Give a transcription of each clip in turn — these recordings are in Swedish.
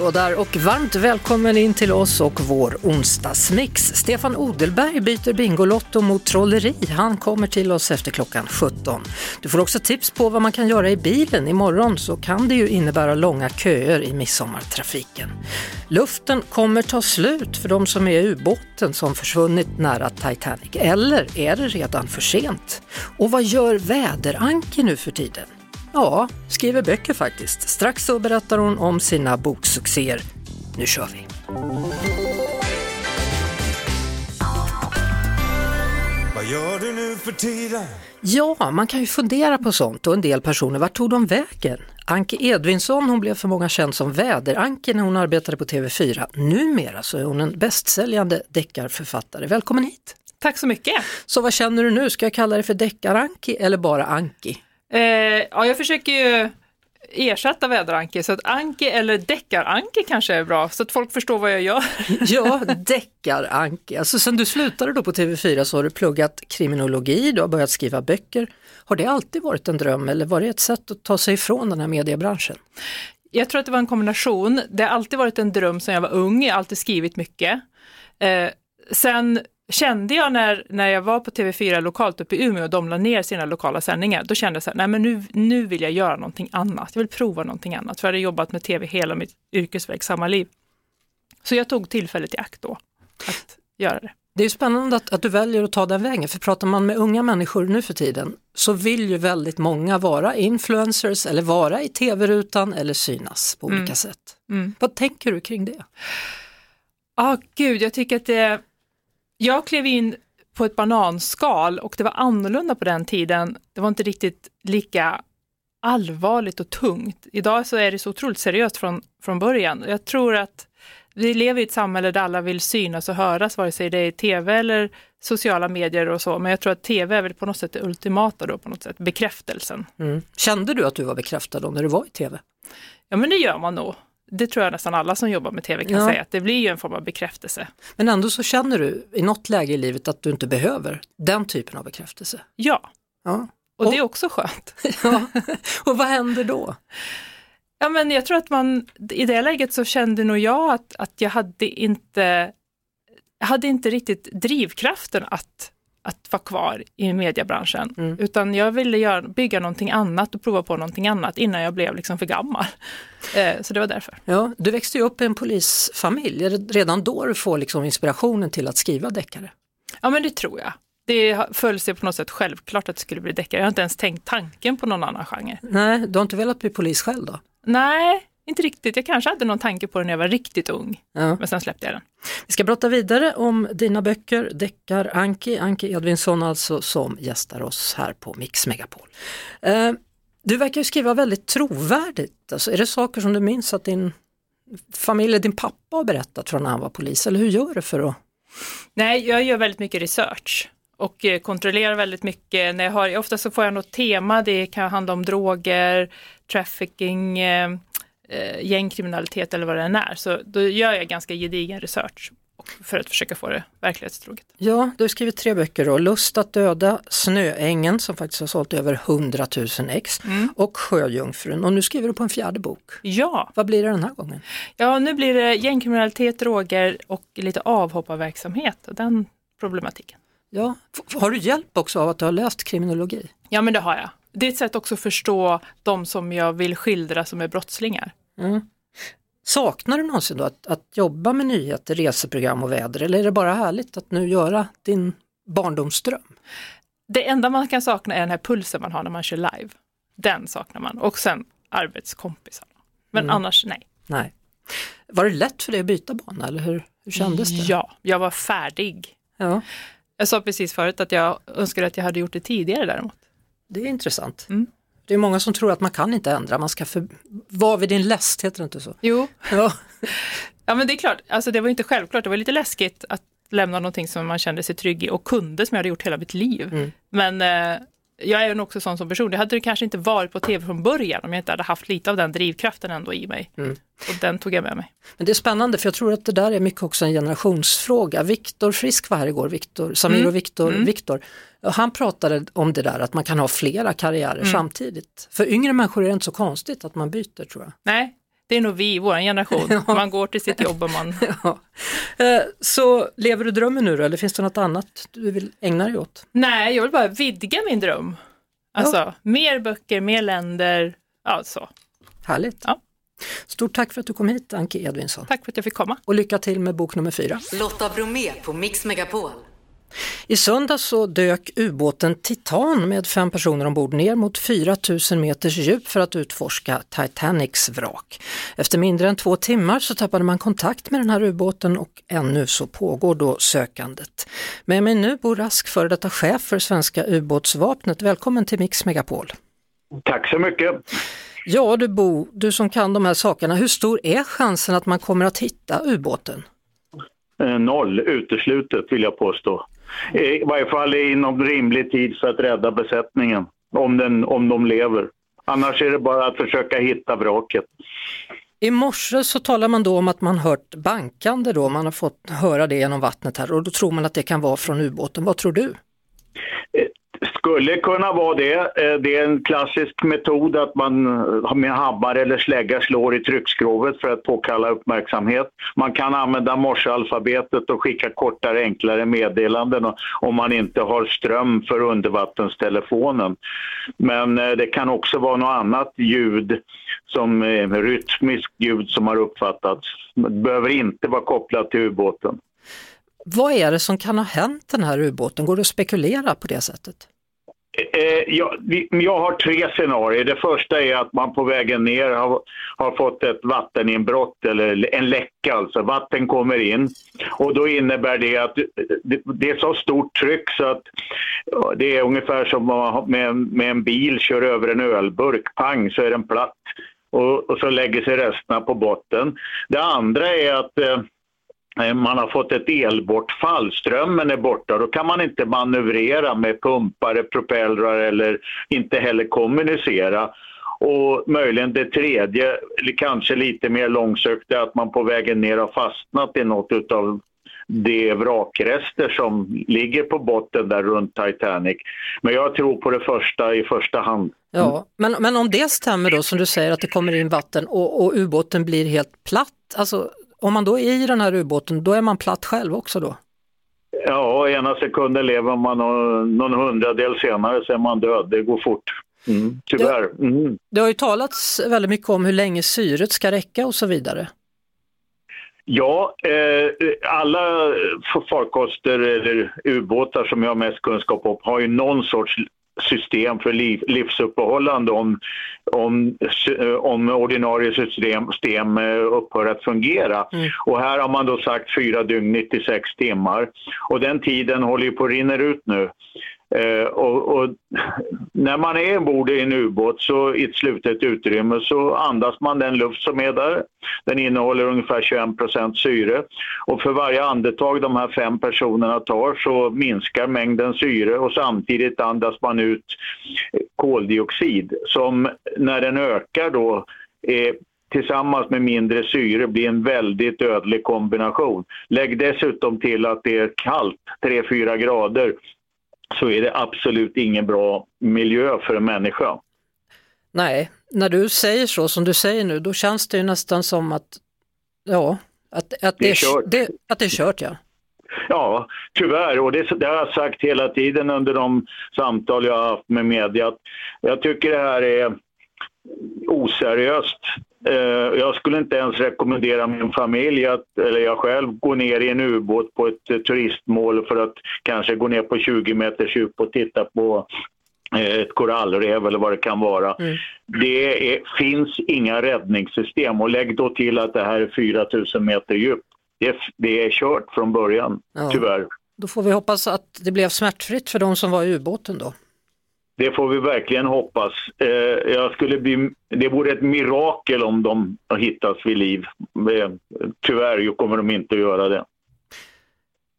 Hallå där och varmt välkommen in till oss och vår onsdagsmix. Stefan Odelberg byter Bingolotto mot trolleri. Han kommer till oss efter klockan 17. Du får också tips på vad man kan göra i bilen. Imorgon så kan det ju innebära långa köer i midsommartrafiken. Luften kommer ta slut för de som är i ubåten som försvunnit nära Titanic. Eller är det redan för sent? Och vad gör väderanke nu för tiden? Ja, skriver böcker faktiskt. Strax så berättar hon om sina boksuccéer. Nu kör vi! Vad gör du nu för tiden? Ja, man kan ju fundera på sånt och en del personer, vart tog de vägen? Anke Edvinsson hon blev för många känd som väderanke när hon arbetade på TV4. Numera så är hon en bästsäljande deckarförfattare. Välkommen hit! Tack så mycket! Så vad känner du nu? Ska jag kalla dig för deckaranki eller bara Anki? Eh, ja, jag försöker ju ersätta väderanke, så att anke eller deckaranke kanske är bra, så att folk förstår vad jag gör. Ja, deckaranke. Alltså sen du slutade då på TV4 så har du pluggat kriminologi, du har börjat skriva böcker. Har det alltid varit en dröm eller var det ett sätt att ta sig ifrån den här mediebranschen? Jag tror att det var en kombination. Det har alltid varit en dröm sedan jag var ung, jag har alltid skrivit mycket. Eh, sen kände jag när, när jag var på TV4 lokalt uppe i Umeå och de la ner sina lokala sändningar, då kände jag så här, nej men nu, nu vill jag göra någonting annat. Jag vill prova någonting annat, för jag hade jobbat med TV hela mitt yrkesverksamma liv. Så jag tog tillfället i akt då, att göra det. Det är spännande att, att du väljer att ta den vägen, för pratar man med unga människor nu för tiden så vill ju väldigt många vara influencers eller vara i tv-rutan eller synas på olika Mm. sätt. Mm. Vad tänker du kring det? Ja, ah, gud, jag tycker att det... Jag klev in på ett bananskal och det var annorlunda på den tiden. Det var inte riktigt lika allvarligt och tungt. Idag så är det så otroligt seriöst från, från början. Jag tror att vi lever i ett samhälle där alla vill synas och höras, vare sig det är tv eller sociala medier och så. Men jag tror att tv är väl på något sätt det ultimata då, på något sätt, bekräftelsen. Mm. Kände du att du var bekräftad då när du var i tv? Ja, men det gör man nog. Det tror jag nästan alla som jobbar med tv kan Ja. säga, att det blir ju en form av bekräftelse. Men ändå så känner du i något läge i livet att du inte behöver den typen av bekräftelse. Ja, Ja. och Och- det är också skönt. ja. Och vad händer då? Ja, men jag tror att man, i det läget så kände nog jag att, att jag hade inte, hade inte riktigt drivkraften att, att vara kvar i mediebranschen, Mm. utan jag ville göra, bygga någonting annat och prova på någonting annat innan jag blev liksom för gammal. Eh, så det var därför. Ja, du växte ju upp i en polisfamilj, är det redan då du får liksom inspirationen till att skriva deckare? Ja, men det tror jag. Det föll sig på något sätt självklart att det skulle bli deckare. Jag har inte ens tänkt tanken på någon annan genre. Nej, du har inte velat bli polis själv då? Nej, inte riktigt. Jag kanske hade någon tanke på det när jag var riktigt ung, Ja. men sen släppte jag den. Vi ska prata vidare om dina böcker, Deckar Anki, Anki Edvinsson alltså som gästar oss här på Mix Megapol. Eh, du verkar ju skriva väldigt trovärdigt, alltså, är det saker som du minns att din familj, din pappa har berättat från när han var polis eller hur gör du för att Nej, jag gör väldigt mycket research och eh, kontrollerar väldigt mycket. När jag har, ofta så får jag något tema, det kan handla om droger, trafficking, eh, gängkriminalitet eller vad det än är. Så då gör jag ganska gedigen research för att försöka få det verklighetstroget. Ja, du har skrivit tre böcker då, Lust att döda, Snöängen som faktiskt har sålt över 100 000 ex och Sjöjungfrun och nu skriver du på en fjärde bok. Ja, Vad blir det den här gången? ja, nu blir det gängkriminalitet, droger och lite avhopparverksamhet och den problematiken. Ja, har du hjälp också av att du har läst kriminologi? Ja, men det har jag. Det är ett sätt också att förstå de som jag vill skildra som är brottslingar. Mm. Saknar du någonsin då att, att jobba med nyheter, reseprogram och väder eller är det bara härligt att nu göra din barndomsdröm? Det enda man kan sakna är den här pulsen man har när man kör live. Den saknar man. Och sen arbetskompisarna. Men Mm. annars nej. Nej. Var det lätt för dig att byta bana eller hur, hur kändes det? Ja, jag var färdig. ja, Jag sa precis förut att jag önskade att jag hade gjort det tidigare däremot. det är intressant. Mm. Det är många som tror att man kan inte ändra, man ska för... vara vid din läst, heter det inte så? Jo, Ja. ja men det är klart, alltså det var inte självklart, det var lite läskigt att lämna någonting som man kände sig trygg i och kunde som jag hade gjort hela mitt liv. Mm. Men eh, jag är också sån som person. Det hade det kanske inte varit på tv från början om jag inte hade haft lite av den drivkraften ändå i mig. Mm. Och den tog jag med mig. Men det är spännande för jag tror att det där är mycket också en generationsfråga. Viktor Frisk var här igår, Viktor, Samir Mm. och Viktor, Mm. Viktor. Han pratade om det där att man kan ha flera karriärer Mm. samtidigt. För yngre människor är det inte så konstigt att man byter tror jag. Nej, det är nog vi, vår generation. Ja. Man går till sitt jobb och man... Ja. Eh, Så lever du drömmen nu då eller finns det något annat du vill ägna dig åt? Nej, jag vill bara vidga min dröm. Alltså, mer böcker, mer länder, ja så. Härligt. Ja. Stort tack för att du kom hit Anki Edvinsson. Tack för att jag fick komma. Och lycka till med bok nummer fyra. Lotta Bromé på Mix Megapol. I söndags så dök ubåten Titan med fem personer ombord ner mot 4000 meters djup för att utforska Titanics vrak. Efter mindre än två timmar så tappade man kontakt med den här ubåten och ännu så pågår då sökandet. Med mig nu Bo Rask, före detta chef för svenska ubåtsvapnet. Välkommen till Mix Megapol. Tack så mycket. Ja du Bo, du som kan de här sakerna, hur stor är chansen att man kommer att hitta ubåten? Eh, Noll uteslutet vill jag påstå. I varje fall inom rimlig tid för att rädda besättningen, om, den, om de lever. Annars är det bara att försöka hitta vraket. I morse så talar man då om att man hört bankande då, man har fått höra det genom vattnet här och då tror man att det kan vara från ubåten. Vad tror du? Skulle kunna vara det. Eh, det är en klassisk metod att man eh, med habbar eller slägga slår i tryckskrovet för att påkalla uppmärksamhet. Man kan använda morsealfabetet och skicka kortare, enklare meddelanden om man inte har ström för undervattenstelefonen. Men eh, det kan också vara något annat ljud, som rytmiskt ljud som har uppfattats. Det behöver inte vara kopplat till ubåten. Vad är det som kan ha hänt den här ubåten? Går det att spekulera på det sättet? Eh, jag, jag har tre scenarier. Det första är att man på vägen ner har, har fått ett vatteninbrott eller en läcka. Alltså vatten kommer in och då innebär det att det, det är så stort tryck så att det är ungefär som att med, med en bil kör över en ölburk. Pang så är den platt och, och så lägger sig resterna på botten. Det andra är att Eh, man har fått ett elbortfall, strömmen är borta, då kan man inte manövrera med pumpar, propellrar eller inte heller kommunicera. Och möjligen det tredje, kanske lite mer långsökt, är att man på vägen ner har fastnat i något av de vrakrester som ligger på botten där runt Titanic. Men jag tror på det första i första hand. Ja, men, men om det stämmer då som du säger att det kommer in vatten och, och ubåten blir helt platt, alltså om man då är i den här ubåten, då är man platt själv också då? Ja, ena sekunden lever man och någon hundradel senare så är man död. Det går fort. Mm, tyvärr. Mm. Det har ju talats väldigt mycket om hur länge syret ska räcka och så vidare. Ja, eh, alla farkoster eller ubåtar som jag har mest kunskap om har ju någon sorts system för liv, livsuppehållande om, om, om ordinarie system, system eh, upphör att fungera. Mm. Och här har man då sagt fyra dygn, 96 timmar. Och den tiden håller ju på att rinna ut nu. Eh, och, och när man är ombord i en ubåt så i ett slutet utrymme så andas man den luft som är där. Den innehåller ungefär 21% syre och för varje andetag de här fem personerna tar så minskar mängden syre och samtidigt andas man ut koldioxid som när den ökar då är tillsammans med mindre syre blir en väldigt dödlig kombination. Lägg dessutom till att det är kallt, 3-4 grader, så är det absolut ingen bra miljö för en människa. Nej, när du säger så som du säger nu, då känns det ju nästan som att, ja, att, att, Det är kört. det, att det är kört. Ja. Ja, tyvärr. Och det, det har jag sagt hela tiden under de samtal jag har haft med media. att Jag tycker det här är oseriöst. Eh, Jag skulle inte ens rekommendera min familj, att, eller jag själv, gå ner i en ubåt på ett eh, turistmål för att kanske gå ner på 20 meters djup och titta på eh, ett korallrev eller vad det kan vara. Mm. Det är, finns inga räddningssystem och lägg då till att det här är 4000 meter djup. Det är, det är kört från början, Ja. tyvärr. Då får vi hoppas att det blev smärtfritt för de som var i ubåten då. Det får vi verkligen hoppas. Eh, jag skulle bli, det vore ett mirakel om de hittas vid liv. Eh, tyvärr kommer de inte att göra det.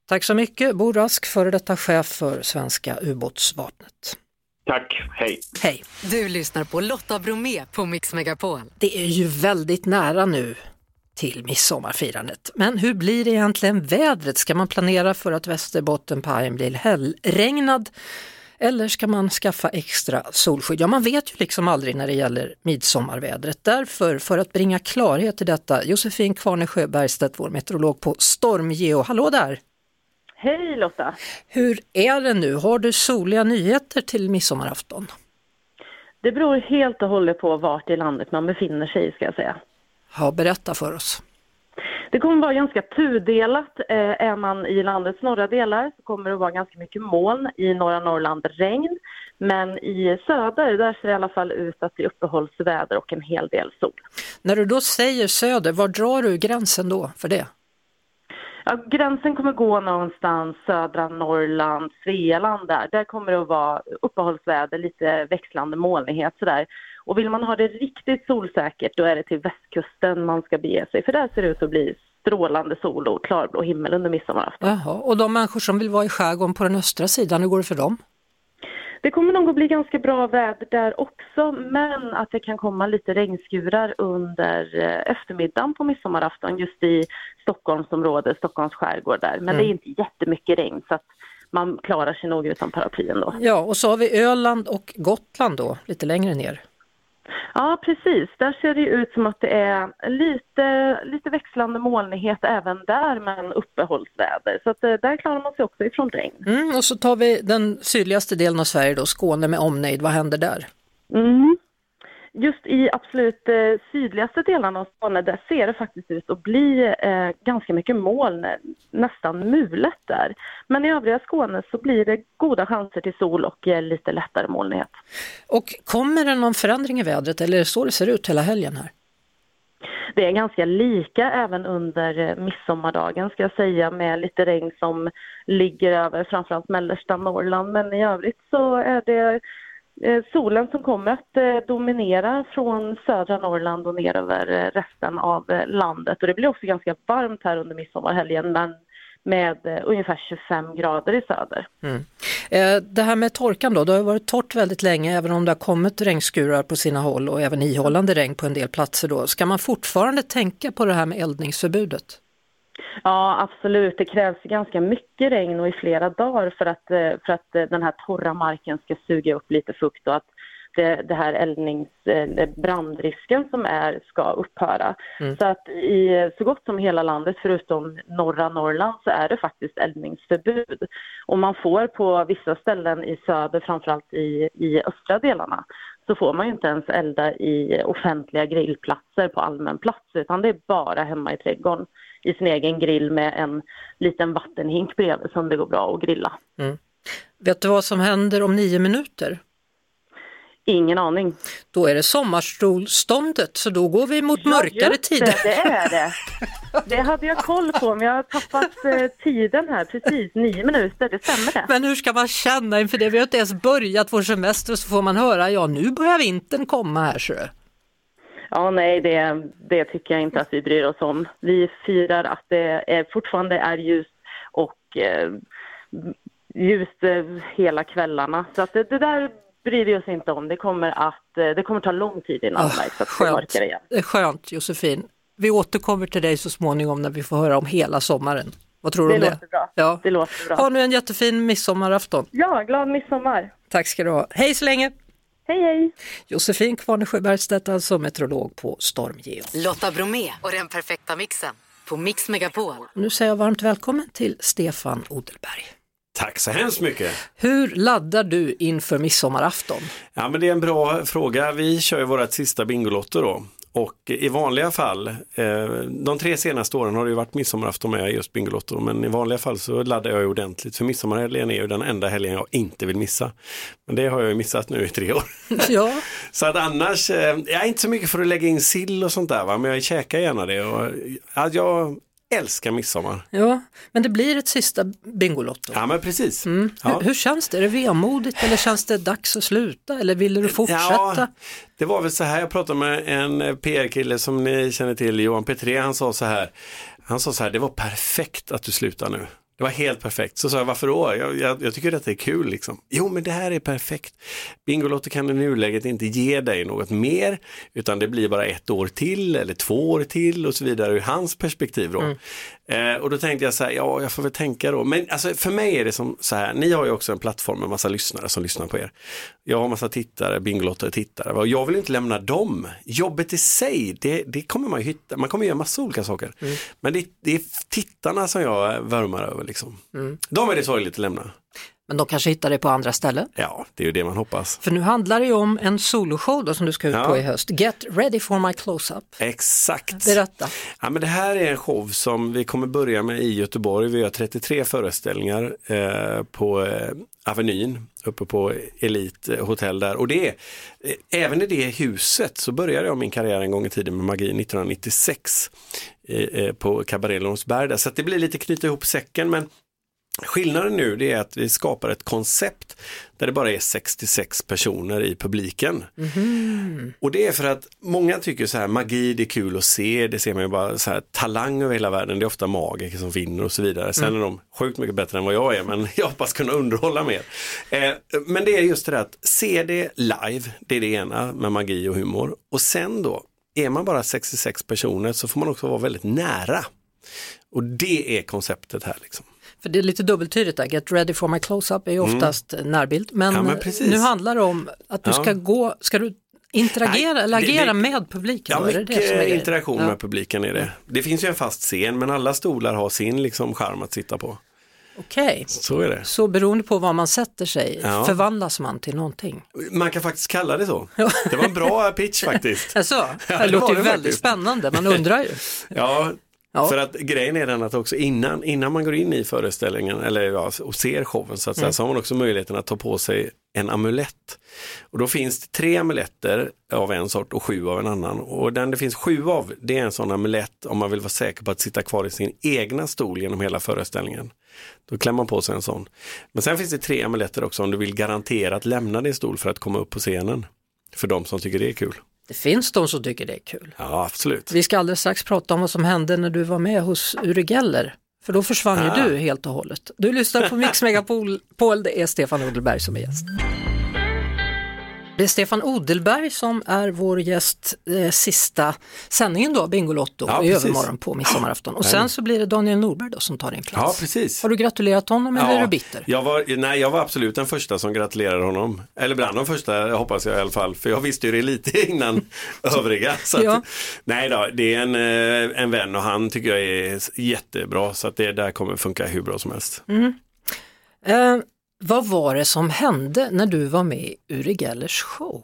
Tack så mycket Bo Rask, före detta chef för svenska ubåtsvapnet. Tack, hej. Hej! Du lyssnar på Lotta Bromé på Mix Megapol. Det är ju väldigt nära nu till midsommarfirandet. Men hur blir det egentligen vädret? Ska man planera för att Västerbottenpajen blir hällregnad? Eller ska man skaffa extra solskydd? Ja, man vet ju liksom aldrig när det gäller midsommarvädret. Därför, för att bringa klarhet i detta, Josefin Kvarnesjö Bergstedt, vår meteorolog på Stormgeo. Hallå där! Hej Lotta! Hur är det nu? Har du soliga nyheter till midsommarafton? Det beror helt och hållet på vart i landet man befinner sig ska jag säga. Ja, berätta för oss. Det kommer vara ganska tudelat. Eh, är man i landets norra delar så kommer det vara ganska mycket moln. I norra Norrland regn. Men i söder där ser det i alla fall ut att det är uppehållsväder och en hel del sol. När du då säger söder, var drar du gränsen då för det? Ja, gränsen kommer gå någonstans södra Norrland, Svealand där. Där kommer det att vara uppehållsväder, lite växlande molnighet sådär. Och vill man ha det riktigt solsäkert då är det till västkusten man ska bege sig för där ser det ut att bli strålande sol och klarblå himmel under midsommarafton. Jaha, och de människor som vill vara i skärgården på den östra sidan, hur går det för dem? Det kommer nog att bli ganska bra väder där också men att det kan komma lite regnskurar under eh, eftermiddagen på midsommarafton just i Stockholmsområdet, Stockholms skärgård där. Men Mm. det är inte jättemycket regn så att man klarar sig nog utan paraply ändå. Ja, och så har vi Öland och Gotland då, lite längre ner. Ja, precis. Där ser det ut som att det är lite, lite växlande molnighet även där, men uppehållsväder. Så att, eh, där klarar man sig också ifrån regn. Mm, och så tar vi den sydligaste delen av Sverige då, Skåne med omnejd, vad händer där? Mm. Just i absolut eh, sydligaste delarna av Skåne, där ser det faktiskt ut att bli eh, ganska mycket moln, nästan mulet där. Men i övriga Skåne så blir det goda chanser till sol och eh, lite lättare molnighet. Och kommer det någon förändring i vädret eller är det så det ser ut hela helgen här? Det är ganska lika även under midsommardagen ska jag säga med lite regn som ligger över framförallt mellersta Norrland. Men i övrigt så är det Eh, solen som kommer att eh, dominera från södra Norrland och ner över eh, resten av landet. Och det blir också ganska varmt här under midsommarhelgen men med ungefär 25 grader i söder. Mm. Det här med torkan då, det har varit torrt väldigt länge även om det har kommit regnskurar på sina håll och även ihållande regn på en del platser då. Ska man fortfarande tänka på det här med eldningsförbudet? Ja, absolut. Det krävs ganska mycket regn och i flera dagar för att, eh, för att eh, den här torra marken ska suga upp lite fukt och att det, det här eldnings, eh, brandrisken som är ska upphöra. Så att i så gott som hela landet förutom norra Norrland så är det faktiskt eldningsförbud. Och man får på vissa ställen i söder, framförallt i, i östra delarna, så får man ju inte ens elda i offentliga grillplatser på allmän plats utan det är bara hemma i trädgården i sin egen grill med en liten vattenhink bredvid som det går bra att grilla. Vet du vad som händer om nio minuter? Ingen aning. Då är det sommarsolståndet så då går vi mot mörkare just tider. Det, det är det. Det hade jag koll på men jag har tappat eh, tiden här precis, nio minuter, det stämmer det. Men hur ska man känna inför det? Vi har inte ens börjat vår semester så får man höra, ja nu börjar vintern komma här så. Ja, nej, det, det tycker jag inte att vi bryr oss om. Vi firar att det är, fortfarande är ljust och eh, ljust eh, hela kvällarna. Så att det, det där bryr vi oss inte om. Det kommer att eh, det kommer ta lång tid innan att det är Skönt. igen. Det är Skönt Josefin. Vi återkommer till dig så småningom när vi får höra om hela sommaren. Vad tror du Det om det? låter bra. Ja. Det låter bra. Ha nu en jättefin midsommarafton. Ja, glad midsommar. Tack ska du ha. Hej så länge! Hej, hej. Josefin Kvarnesjö Bergstedt, alltså meteorolog på Stormgeo. Lotta Bromé och den perfekta mixen på Mix Megapol. Nu säger jag varmt välkommen till Stefan Odelberg. Tack så hemskt mycket. Hur laddar du inför midsommarafton? Ja, men det är en bra fråga. Vi kör ju vårt sista Bingolotto då. Och i vanliga fall, eh, de tre senaste åren har det ju varit midsommarafton med just Bingolotto, men i vanliga fall så laddar jag ju ordentligt. För midsommarhelgen är ju den enda helgen jag inte vill missa. Men det har jag ju missat nu i tre år. Ja, Så att annars, eh, jag är inte så mycket för att lägga in sill och sånt där, va? men jag käkar gärna det. Och, ja, jag älskar midsommar. ja, men det blir ett sista Bingolotto. Ja, men precis. Ja. Hur, hur känns det? Är det vemodigt eller känns det dags att sluta eller vill du fortsätta? Ja, det var väl så här, jag pratade med en PR-kille som ni känner till, Johan Petré, han sa så här, han sa så här, det var perfekt att du slutar nu. Det var helt perfekt. Så sa jag, varför då? Jag, jag, jag tycker detta är kul liksom. Jo, men det här är perfekt. Bingolotto kan i nuläget inte ge dig något mer, utan det blir bara ett år till eller två år till och så vidare ur hans perspektiv då. Mm. Eh, och då tänkte jag så här, ja, jag får väl tänka då. Men alltså, för mig är det som så här, ni har ju också en plattform med massa lyssnare som lyssnar på er. Jag har massa tittare, Bingolotto tittare och jag vill inte lämna dem. Jobbet i sig, det, det kommer man ju hitta, man kommer göra massa olika saker. Men det, det är tittarna som jag värmar över liksom. De är det sorgligt att lämna. Men de kanske hittar det på andra ställen. Ja, det är ju det man hoppas. För nu handlar det ju om en soloshow då som du ska ut Ja. på i höst. Get ready for my close-up. Exakt. Berätta. Ja, men det här är en show som vi kommer börja med i Göteborg. Vi har 33 föreställningar eh, på eh, Avenyn uppe på Elite eh, hotell där. Och det eh, även i det huset så började jag min karriär en gång i tiden med magi 1996 eh, eh, på Cabaret Långsberg. där. Så det blir lite knyta ihop säcken men Skillnaden nu det är att vi skapar ett koncept där det bara är 66 personer i publiken. Och det är för att många tycker så här magi det är kul att se, det ser man ju bara så här talang över hela världen, det är ofta magiker som vinner och så vidare. Sen är de sjukt mycket bättre än vad jag är men jag hoppas kunna underhålla mer. Eh, men det är just det där att se det live, det är det ena med magi och humor. Och sen då, är man bara 66 personer så får man också vara väldigt nära. Och det är konceptet här liksom. För det är lite dubbeltydigt där, Get ready for my close-up är ju oftast närbild. Men, Mm. Ja, men precis. nu handlar det om att du Ja. ska gå, ska du interagera Nej, eller det- agera det- med publiken? Ja, det mycket det grejen? interaktion Ja. med publiken är det. Det finns ju en fast scen men alla stolar har sin liksom charm att sitta på. Okej, Så är det. så beroende på var man sätter sig Ja. förvandlas man till någonting. Man kan faktiskt kalla det så. Det var en bra pitch faktiskt. Alltså, Ja, det, det låter var ju det väldigt faktiskt. spännande, man undrar ju. Ja, Ja. för att grejen är den att också innan, innan man går in i föreställningen eller ja, och ser showen så att säga, så har man också möjligheten att ta på sig en amulett. Och då finns det tre amuletter av en sort och sju av en annan. Och den det finns sju av, det är en sån amulett om man vill vara säker på att sitta kvar i sin egna stol genom hela föreställningen. Då klämmer man på sig en sån. Men sen finns det tre amuletter också om du vill garantera att lämna din stol för att komma upp på scenen. För de som tycker det är kul. Det finns de som tycker det är kul. Ja, absolut. Vi ska alldeles strax prata om vad som hände när du var med hos Uri Geller. För då försvann Ah. ju du helt och hållet. Du lyssnar på Mix Megapol, Paul, det är Stefan Odelberg som är gäst. Det är Stefan Odelberg som är vår gäst eh, sista sändningen då, Bingolotto, Ja, i precis. övermorgon på midsommarafton. Och sen så blir det Daniel Norberg då som tar din plats. Ja, precis. Har du gratulerat honom eller är du bitter? Jag var, nej, jag var absolut den första som gratulerade honom. Eller bland de första hoppas jag i alla fall. För jag visste ju det lite innan övriga. Så att, Ja. Nej då, det är en, eh, en vän och han tycker jag är jättebra. Så att det där kommer funka hur bra som helst. Eh, vad var det som hände när du var med i Uri Gellers show?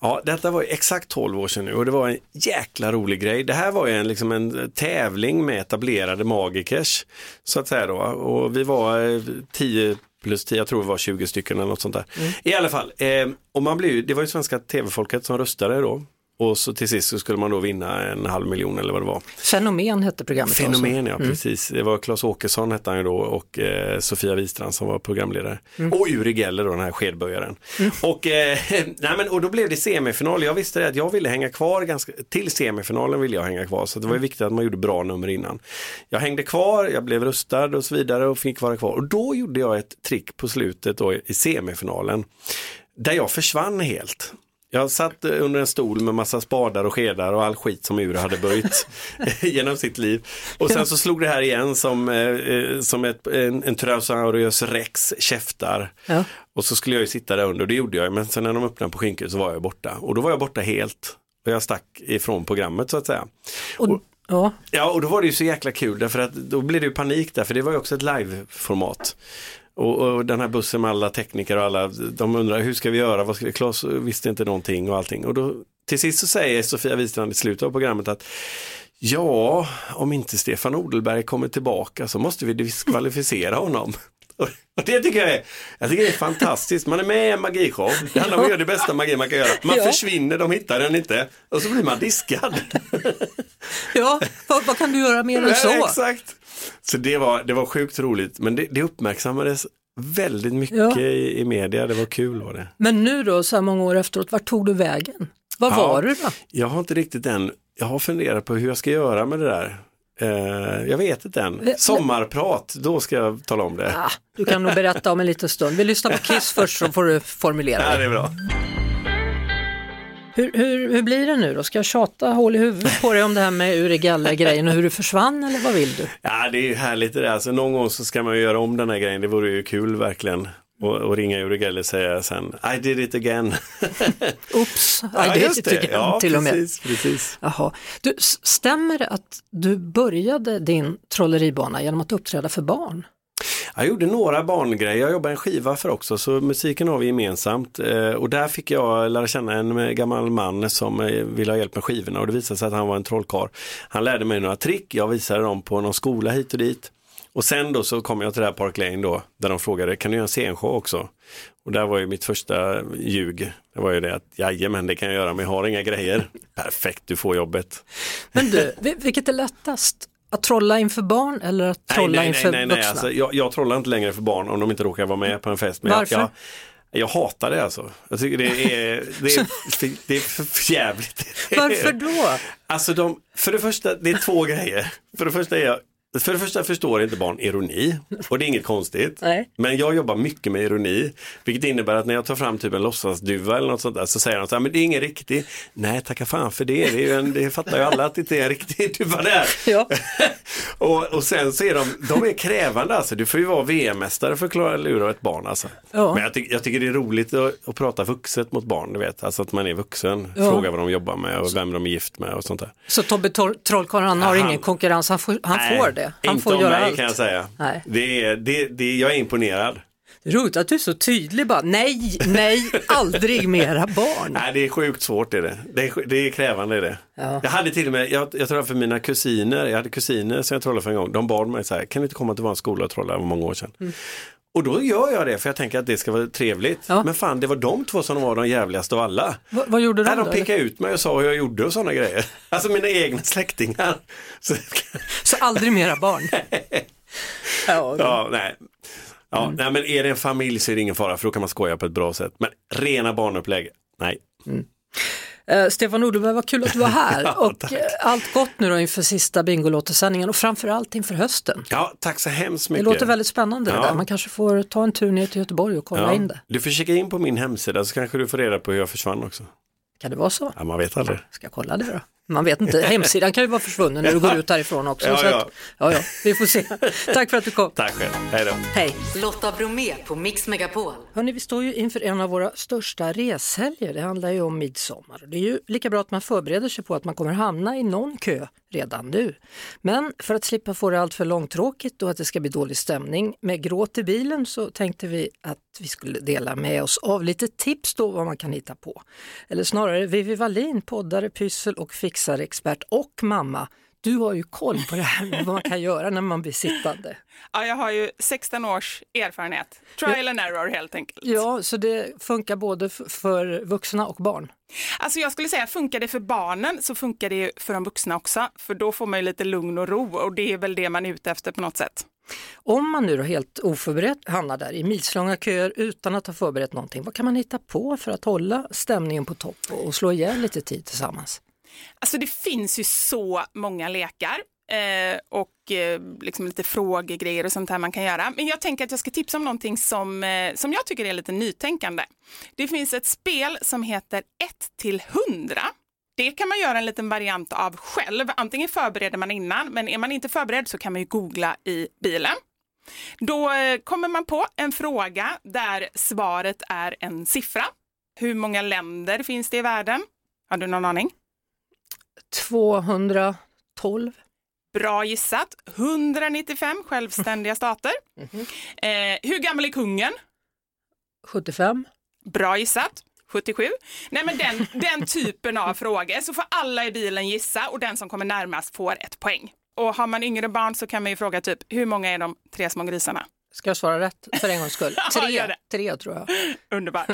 Ja, detta var exakt 12 år sedan nu och det var en jäkla rolig grej. Det här var ju en, liksom en tävling med etablerade magikers, så att säga då. Och vi var eh, 10 plus 10, jag tror vi var 20 stycken eller något sånt där. I alla fall, eh, och man blev det var ju svenska tv-folket som röstade då. Och så till sist så skulle man då vinna en halv miljon eller vad det var. Fenomen hette programmet Fenomen ja, Mm. precis. Det var Claes Åkesson hette han ju då och eh, Sofia Wistrand som var programledare. Mm. Och Uri Geller då, den här skedböjaren. Och, eh, nej, men, och då blev det semifinal. Jag visste det att jag ville hänga kvar ganska, till semifinalen ville jag hänga kvar. Så det var Mm. viktigt att man gjorde bra nummer innan. Jag hängde kvar, jag blev rustad och så vidare och fick vara kvar. Och då gjorde jag ett trick på slutet då i semifinalen. Där jag försvann helt. Jag satt eh, under en stol med massa spadar och skedar och all skit som Ure hade böjt genom sitt liv. Och sen så slog det här igen som, eh, eh, som ett, en, en Tyrannosaurus rex käftar. Ja. Och så skulle jag ju sitta där under och det gjorde jag. Men sen när de öppnade på skynket så var jag borta. Och då var jag borta helt. Och jag stack ifrån programmet så att säga. Och, ja, Ja, och då var det ju så jäkla kul därför att då blev det ju panik där, för det var ju också ett live-format. Och, och den här bussen med alla tekniker och alla, de undrar hur ska vi göra, vad ska vi, Claes visste inte någonting och allting. Och då till sist så säger Sofia Wistrand i slutet av programmet att ja, om inte Stefan Odelberg kommer tillbaka så måste vi diskvalificera honom. Och det tycker jag är, jag tycker det är fantastiskt. Man är med i en magishow. Det handlar om att göra det bästa magi man kan göra. Man Ja. försvinner, de hittar den inte. Och så blir man diskad. ja vad, vad kan du göra mer än Nej, så? Exakt. Så det var, det var sjukt roligt, men det, det uppmärksammades väldigt mycket Ja. i, i media, det var kul var det. Men nu då, så här många år efteråt, vart tog du vägen? Vad Ja. var du då? Jag har inte riktigt än, jag har funderat på hur jag ska göra med det där. Eh, jag vet inte än. Sommarprat, då ska jag tala om det. Ah, du kan nog berätta om en liten stund. Vi lyssnar på Kiss först så får du formulera Ja, det är bra. Hur, hur, hur blir det nu då? Ska jag tjata hål i huvudet på dig om det här med Uri Geller-grejen och hur du försvann eller vad vill du? Ja, det är ju härligt det där. Alltså, någon gång så ska man ju göra om den här grejen. Det vore ju kul verkligen. Och, och ringa Uri Geller och säga sen I did it again. Oops, Ja, I did just it again, Ja, till och med. precis, precis. Jaha. Du, stämmer det att du började din trolleribana genom att uppträda för barn? Jag gjorde några barngrejer, jag jobbade en skiva för också så musiken har vi gemensamt eh, och där fick jag lära känna en gammal man som eh, ville ha hjälp med skivorna och det visade sig att han var en trollkarl. Han lärde mig några trick, jag visade dem på någon skola hit och dit. Och sen då så kom jag till det här Park Lane då, där de frågade, kan du göra en scenshow också? Och där var ju mitt första ljug, det var ju det att, jajamän det kan jag göra men jag har inga grejer. Perfekt, du får jobbet. Men du, vi- vilket är lättast? Att trolla inför barn eller att trolla nej, nej, inför nej, nej, vuxna? Alltså, jag, jag trollar inte längre för barn om de inte råkar vara med på en fest. Men Varför? Jag, jag, hatar det alltså. Jag tycker det är, det är, det är för jävligt. Varför då? Alltså de, för det första, det är två grejer. För det första är jag för det första förstår inte barn ironi och det är inget konstigt. Nej. Men jag jobbar mycket med ironi, vilket innebär att när jag tar fram typ en låtsasduva eller något sånt där så säger de så här, men det är ingen riktig. Nej, tacka fan för det, det, är en, det fattar ju alla att det inte är en riktig duva där. Ja. och, och sen så är de, de är krävande alltså, du får ju vara VM-mästare för att klara lura ett barn alltså. Ja. Men jag, ty jag tycker det är roligt att, att prata vuxet mot barn, du vet, alltså att man är vuxen, Ja. fråga vad de jobbar med och vem de är gift med och sånt där. Så Tobbe Trollkarlen, han har han- ingen konkurrens, han får, han Nej, får det. Han inte får göra mig allt. kan jag säga. Nej. Det är, det, det, jag är imponerad. Det roligt att du är så tydlig bara, nej, nej, aldrig mera barn. Nej, det är sjukt svårt är det. Det är, det är krävande är det. Ja. Jag hade till och med, jag, jag trollade för mina kusiner, jag hade kusiner som jag trollade för en gång. De bad mig så här, kan du inte komma till vår skola och trolla, det många år sedan. Och då gör jag det för jag tänker att det ska vara trevligt. Mm. Ja. Men fan, det var de två som var de jävligaste av alla. Va, vad gjorde de Nej, då? de pekade ut mig och sa hur jag gjorde och sådana grejer. Alltså mina egna släktingar. Så, Så aldrig mera barn. ja, ja, nej. Ja, nej, men är det en familj så är det ingen fara för då kan man skoja på ett bra sätt. Men rena barnupplägg, nej. Eh, Stefan Odenberg, vad kul att du var här. Ja, och tack. eh, allt gott nu då inför sista Bingolotto-sändningen och framförallt inför hösten. Ja, tack så hemskt Det mycket. låter väldigt spännande det Ja. där. Man kanske får ta en tur ner till Göteborg och kolla Ja. in det. Du får kika in på min hemsida så kanske du får reda på hur jag försvann också. Kan det vara så? Ja, man vet aldrig. Ska jag kolla det då? Man vet inte, hemsidan kan ju vara försvunnen när du går ut härifrån också. Ja, så ja. Att, ja, ja, vi får se. Tack för att du kom. Tack själv, hej då. Hej! Lotta Bromé på Mix Megapol. Hörrni, vi står ju inför en av våra största reshelger. Det handlar ju om midsommar. Det är ju lika bra att man förbereder sig på att man kommer hamna i någon kö redan nu. Men för att slippa få det allt för långtråkigt och att det ska bli dålig stämning med gråt i bilen så tänkte vi att vi skulle dela med oss av lite tips då vad man kan hitta på. Eller snarare Vivi Wallin, poddare, pyssel och fixarexpert och mamma. Du har ju koll på det här med vad man kan göra när man blir sittande. Ja, jag har ju 16 års erfarenhet. Trial and error helt enkelt. Ja, så det funkar både för vuxna och barn. Alltså jag skulle säga, funkar det för barnen så funkar det för de vuxna också. För då får man ju lite lugn och ro och det är väl det man är ute efter på något sätt. Om man nu då helt oförberett hamnar där i milslånga köer utan att ha förberett någonting, vad kan man hitta på för att hålla stämningen på topp och och slå ihjäl lite tid tillsammans? Alltså det finns ju så många lekar eh, och eh, liksom lite frågegrejer och sånt här man kan göra. Men jag tänker att jag ska tipsa om någonting som, eh, som jag tycker är lite nytänkande. Det finns ett spel som heter 1 till 100. Det kan man göra en liten variant av själv. Antingen förbereder man innan, men är man inte förberedd så kan man ju googla i bilen. Då eh, kommer man på en fråga där svaret är en siffra. Hur många länder finns det i världen? Har du någon aning? 212? Bra gissat. 195 självständiga stater. Eh, hur gammal är kungen? 75? Bra gissat. 77. Nej men den, den typen av frågor så får alla i bilen gissa och den som kommer närmast får ett poäng. Och har man yngre barn så kan man ju fråga typ hur många är de tre små grisarna? Ska jag svara rätt för en gångs skull? Ja, Tre, det. tre tror jag. Underbart.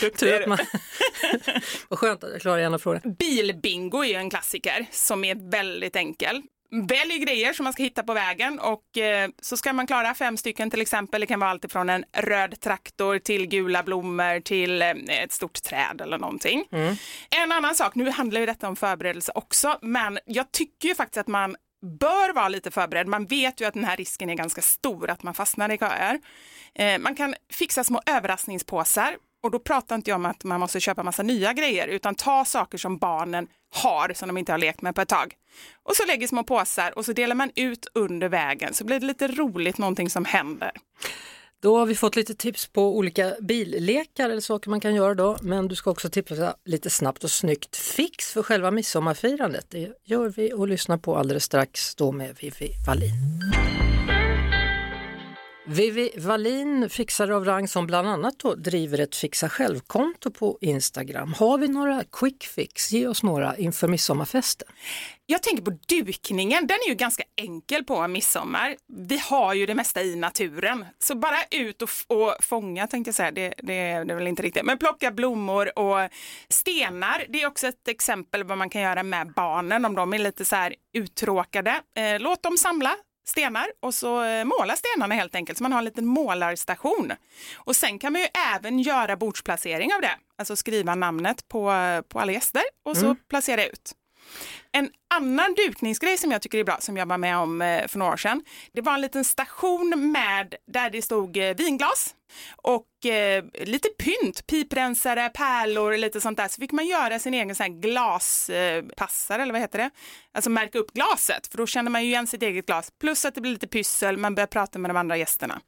Duktig är man... Vad skönt att jag klarar ena frågan. Bilbingo är ju en klassiker som är väldigt enkel. Välj grejer som man ska hitta på vägen och eh, så ska man klara fem stycken till exempel. Det kan vara allt ifrån en röd traktor till gula blommor till eh, ett stort träd eller någonting. En annan sak, nu handlar ju detta om förberedelse också, men jag tycker ju faktiskt att man bör vara lite förberedd. Man vet ju att den här risken är ganska stor att man fastnar i köer. Eh, man kan fixa små överraskningspåsar och då pratar inte jag om att man måste köpa massa nya grejer utan ta saker som barnen har som de inte har lekt med på ett tag. Och så lägger små påsar och så delar man ut under vägen så blir det lite roligt någonting som händer. Då har vi fått lite tips på olika billekar eller saker man kan göra då, men du ska också tipsa lite snabbt och snyggt fix för själva midsommarfirandet. Det gör vi och lyssnar på alldeles strax då med Vivi Wallin. Vivi Wallin, fixare av rang som bland annat då driver ett fixa själv-konto på Instagram. Har vi några quick fix? Ge oss några inför midsommarfesten. Jag tänker på dukningen, den är ju ganska enkel på midsommar. Vi har ju det mesta i naturen, så bara ut och, och fånga tänkte jag säga, det, det, det är väl inte riktigt, men plocka blommor och stenar. Det är också ett exempel vad man kan göra med barnen om de är lite så här uttråkade. Eh, låt dem samla stenar och så eh, måla stenarna helt enkelt så man har en liten målarstation. Och sen kan man ju även göra bordsplacering av det, alltså skriva namnet på, på alla gäster och så mm. placera ut. En annan dukningsgrej som jag tycker är bra, som jag var med om eh, för några år sedan, det var en liten station med där det stod eh, vinglas och eh, lite pynt, piprensare, pärlor, och lite sånt där. Så fick man göra sin egen sån glaspassare, eh, eller vad heter det? Alltså märka upp glaset, för då känner man ju igen sitt eget glas. Plus att det blir lite pyssel, man börjar prata med de andra gästerna.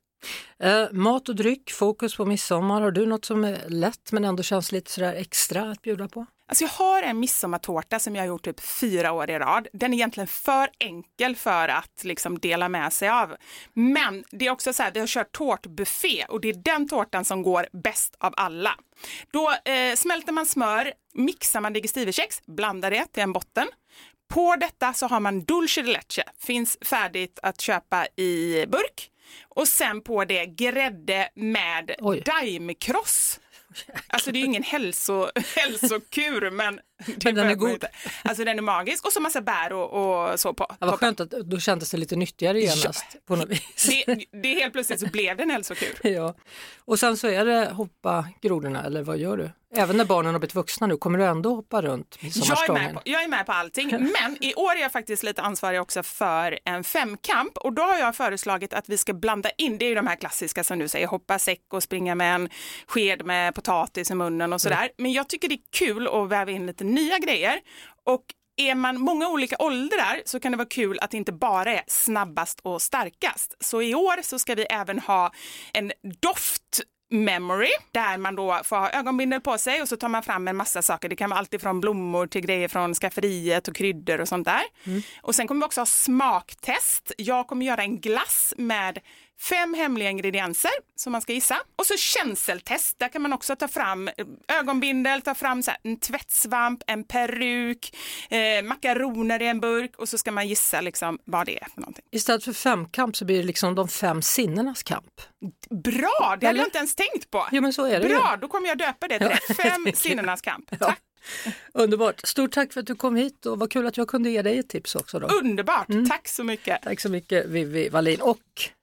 Eh, mat och dryck, fokus på midsommar. Har du något som är lätt men ändå känns lite sådär extra att bjuda på? Alltså jag har en midsommartårta som jag har gjort typ fyra år i rad. Den är egentligen för enkel för att liksom dela med sig av. Men det är också så här, vi har kört tårtbuffé och det är den tårtan som går bäst av alla. Då eh, smälter man smör, mixar man digestivekex, blandar det till en botten. På detta så har man dulce de leche, finns färdigt att köpa i burk. Och sen på det grädde med daimkross. Alltså det är ju ingen hälso, hälsokur men, men den är god. Alltså den är magisk och så massa bär och, och så på. Ja, vad skönt att då kändes det lite nyttigare genast. Ja. På något vis. Det, det helt plötsligt så blev det en hälsokur. Ja. Och sen så är det hoppa grodorna eller vad gör du? Även när barnen har blivit vuxna nu, kommer du ändå hoppa runt jag är, med på, jag är med på allting, men i år är jag faktiskt lite ansvarig också för en femkamp och då har jag föreslagit att vi ska blanda in, det är ju de här klassiska som du säger, hoppa säck och springa med en sked med potatis i munnen och sådär. Mm. Men jag tycker det är kul att väva in lite nya grejer och är man många olika åldrar så kan det vara kul att det inte bara är snabbast och starkast. Så i år så ska vi även ha en doft memory där man då får ha ögonbindel på sig och så tar man fram en massa saker. Det kan vara allt ifrån blommor till grejer från skafferiet och kryddor och sånt där. Mm. Och sen kommer vi också ha smaktest. Jag kommer göra en glass med fem hemliga ingredienser som man ska gissa. Och så känseltest, där kan man också ta fram ögonbindel, ta fram så en tvättsvamp, en peruk, eh, makaroner i en burk och så ska man gissa liksom vad det är för någonting. Istället för femkamp så blir det liksom de fem sinnenas kamp. Bra, det hade jag inte ens tänkt på. Jo, men så är det Bra, ju. då kommer jag döpa det till det. Fem sinnenas kamp. Tack. Underbart. Stort tack för att du kom hit och vad kul att jag kunde ge dig ett tips också. Då. Underbart, mm. tack så mycket. Tack så mycket Vivi Wallin och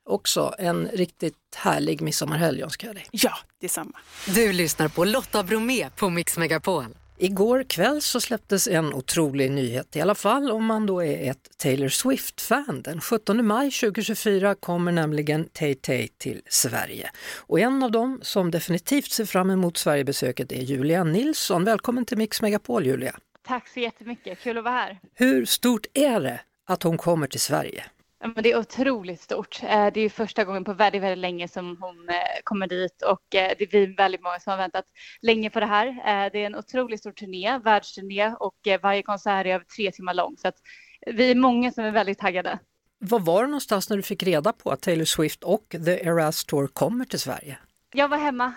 också en riktigt härlig midsommarhelg önskar jag dig. Ja, detsamma. Du lyssnar på Lotta Bromé på Mix Megapol. Igår kväll så släpptes en otrolig nyhet, i alla fall om man då är ett Taylor Swift-fan. Den 17 maj 2024 kommer nämligen Tay-Tay till Sverige. Och en av dem som definitivt ser fram emot Sverigebesöket är Julia Nilsson. Välkommen till Mix Megapol Julia! Tack så jättemycket, kul att vara här! Hur stort är det att hon kommer till Sverige? Men det är otroligt stort. Eh, det är första gången på väldigt, väldigt länge som hon eh, kommer dit och eh, det är väldigt många som har väntat länge på det här. Det är en otroligt stor turné, världsturné och varje konsert är över tre timmar lång så att vi är många som är väldigt taggade. Var var du någonstans när du fick reda på att Taylor Swift och The Eras Tour kommer till Sverige? Jag var hemma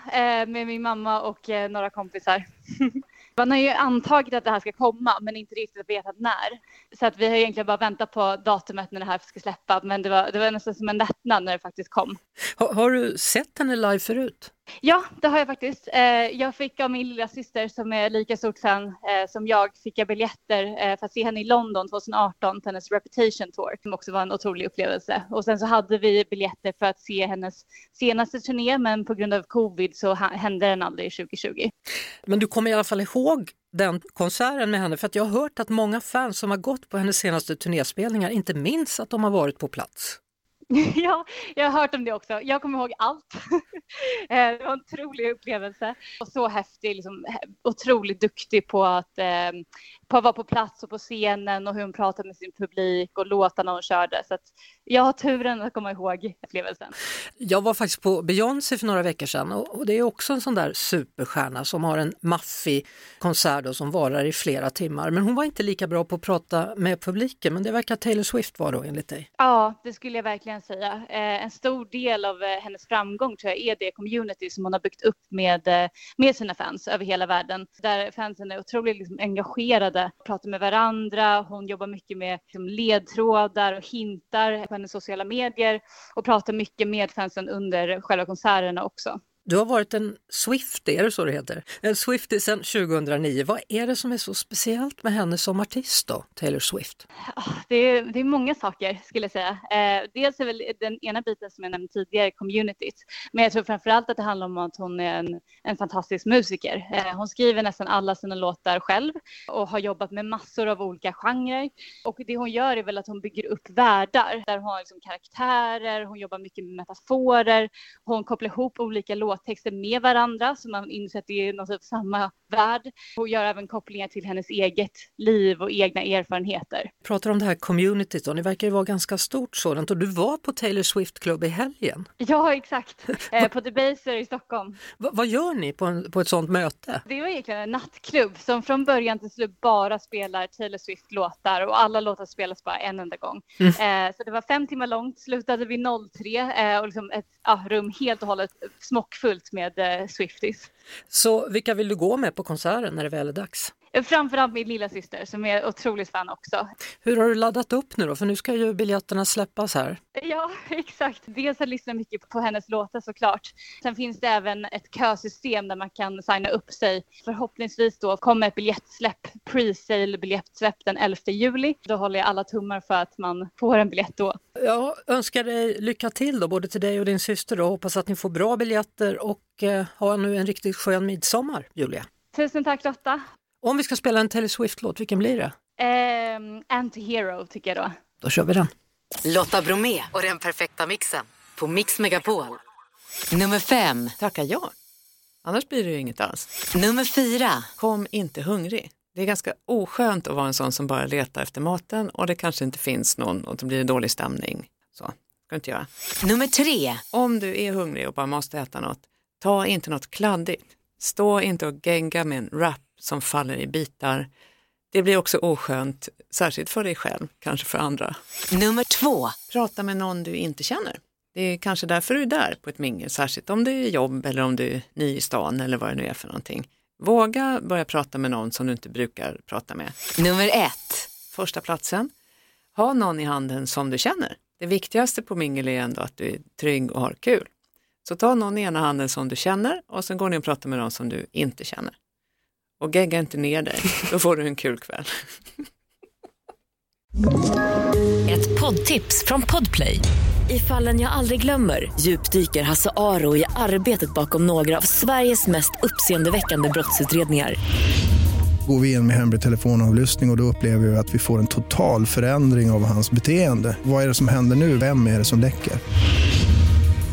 med min mamma och några kompisar. Man har ju antagit att det här ska komma men inte riktigt vetat när. Så att vi har egentligen bara väntat på datumet när det här ska släppa men det var, det var nästan som en lättnad när det faktiskt kom. Har, har du sett henne live förut? Ja, det har jag faktiskt. Eh, jag fick av min lilla syster som är lika stort fan eh, som jag, fick jag biljetter eh, för att se henne i London 2018 på hennes Reputation Tour, som också var en otrolig upplevelse. Och sen så hade vi biljetter för att se hennes senaste turné, men på grund av covid så hände den aldrig 2020. Men du kommer i alla fall ihåg den konserten med henne, för att jag har hört att många fans som har gått på hennes senaste turnéspelningar inte minns att de har varit på plats. ja, jag har hört om det också. Jag kommer ihåg allt. Eh, det var en otrolig upplevelse och så häftig, liksom, eh, otroligt duktig på att, eh, på att vara på plats och på scenen och hur hon pratade med sin publik och låtarna hon körde. Så jag har turen att komma ihåg upplevelsen. Jag var faktiskt på Beyoncé för några veckor sedan och det är också en sån där superstjärna som har en maffig konsert som varar i flera timmar. Men hon var inte lika bra på att prata med publiken, men det verkar Taylor Swift vara då enligt dig? Ja, det skulle jag verkligen säga. Eh, en stor del av eh, hennes framgång tror jag är det community som hon har byggt upp med, eh, med sina fans över hela världen. Där fansen är otroligt liksom, engagerade, pratar med varandra, hon jobbar mycket med liksom, ledtrådar och hintar på hennes sociala medier och pratar mycket med fansen under själva konserterna också. Du har varit en Swiftie, är det så det heter? En Swiftie sedan 2009. Vad är det som är så speciellt med henne som artist då, Taylor Swift? Ah, det är, det är många saker skulle jag säga. Eh, dels är väl den ena biten som jag nämnde tidigare, communityt. Men jag tror framförallt att det handlar om att hon är en, en fantastisk musiker. Eh, hon skriver nästan alla sina låtar själv och har jobbat med massor av olika genrer. Och det hon gör är väl att hon bygger upp världar där hon har liksom karaktärer, hon jobbar mycket med metaforer, hon kopplar ihop olika låtar låttexter med varandra så man inser att det är något typ samma värld och gör även kopplingar till hennes eget liv och egna erfarenheter. Pratar om det här communityt då, ni verkar ju vara ganska stort sådant och du var på Taylor Swift Club i helgen. Ja exakt, eh, på Debaser i Stockholm. Va vad gör ni på, en, på ett sådant möte? Det var egentligen en nattklubb som från början till slut bara spelar Taylor Swift-låtar och alla låtar spelas bara en enda gång. Mm. Eh, så det var fem timmar långt, slutade vid 03 eh, och liksom ett ah, rum helt och hållet smockfullt fullt med eh, Swifties. Så vilka vill du gå med på konserten när det väl är dags? Framförallt min lilla syster som är otroligt fan också. Hur har du laddat upp nu då? För nu ska ju biljetterna släppas här. Ja, exakt. Dels har jag lyssnat mycket på hennes låtar såklart. Sen finns det även ett kösystem där man kan signa upp sig. Förhoppningsvis då kommer ett biljettsläpp, pre-sale biljettsläpp den 11 juli. Då håller jag alla tummar för att man får en biljett då. Jag önskar dig lycka till då, både till dig och din syster och hoppas att ni får bra biljetter och eh, ha nu en riktigt skön midsommar, Julia. Tusen tack Lotta. Om vi ska spela en Taylor Swift-låt, vilken blir det? Um, Anti-Hero tycker jag då. Då kör vi den. Lotta Bromé och den perfekta mixen på Mix Megapol. Nummer fem. Tackar jag. Annars blir det ju inget alls. Nummer fyra. Kom inte hungrig. Det är ganska oskönt att vara en sån som bara letar efter maten och det kanske inte finns någon och då blir det dålig stämning. Så, ska inte göra. Nummer tre. Om du är hungrig och bara måste äta något, ta inte något kladdigt. Stå inte och genga med en wrap som faller i bitar. Det blir också oskönt, särskilt för dig själv, kanske för andra. Nummer två. Prata med någon du inte känner. Det är kanske därför du är där på ett mingel, särskilt om det är jobb eller om du är ny i stan eller vad det nu är för någonting. Våga börja prata med någon som du inte brukar prata med. Nummer ett. Första platsen. Ha någon i handen som du känner. Det viktigaste på mingel är ändå att du är trygg och har kul. Så ta någon i ena handen som du känner och sen går ni och pratar med någon som du inte känner. Och gegga inte ner dig, då får du en kul kväll. Ett poddtips från Podplay. I fallen jag aldrig glömmer djupdyker Hasse Aro i arbetet bakom några av Sveriges mest uppseendeväckande brottsutredningar. Går vi in med hemlig telefonavlyssning och, och då upplever vi att vi får en total förändring av hans beteende. Vad är det som händer nu? Vem är det som läcker?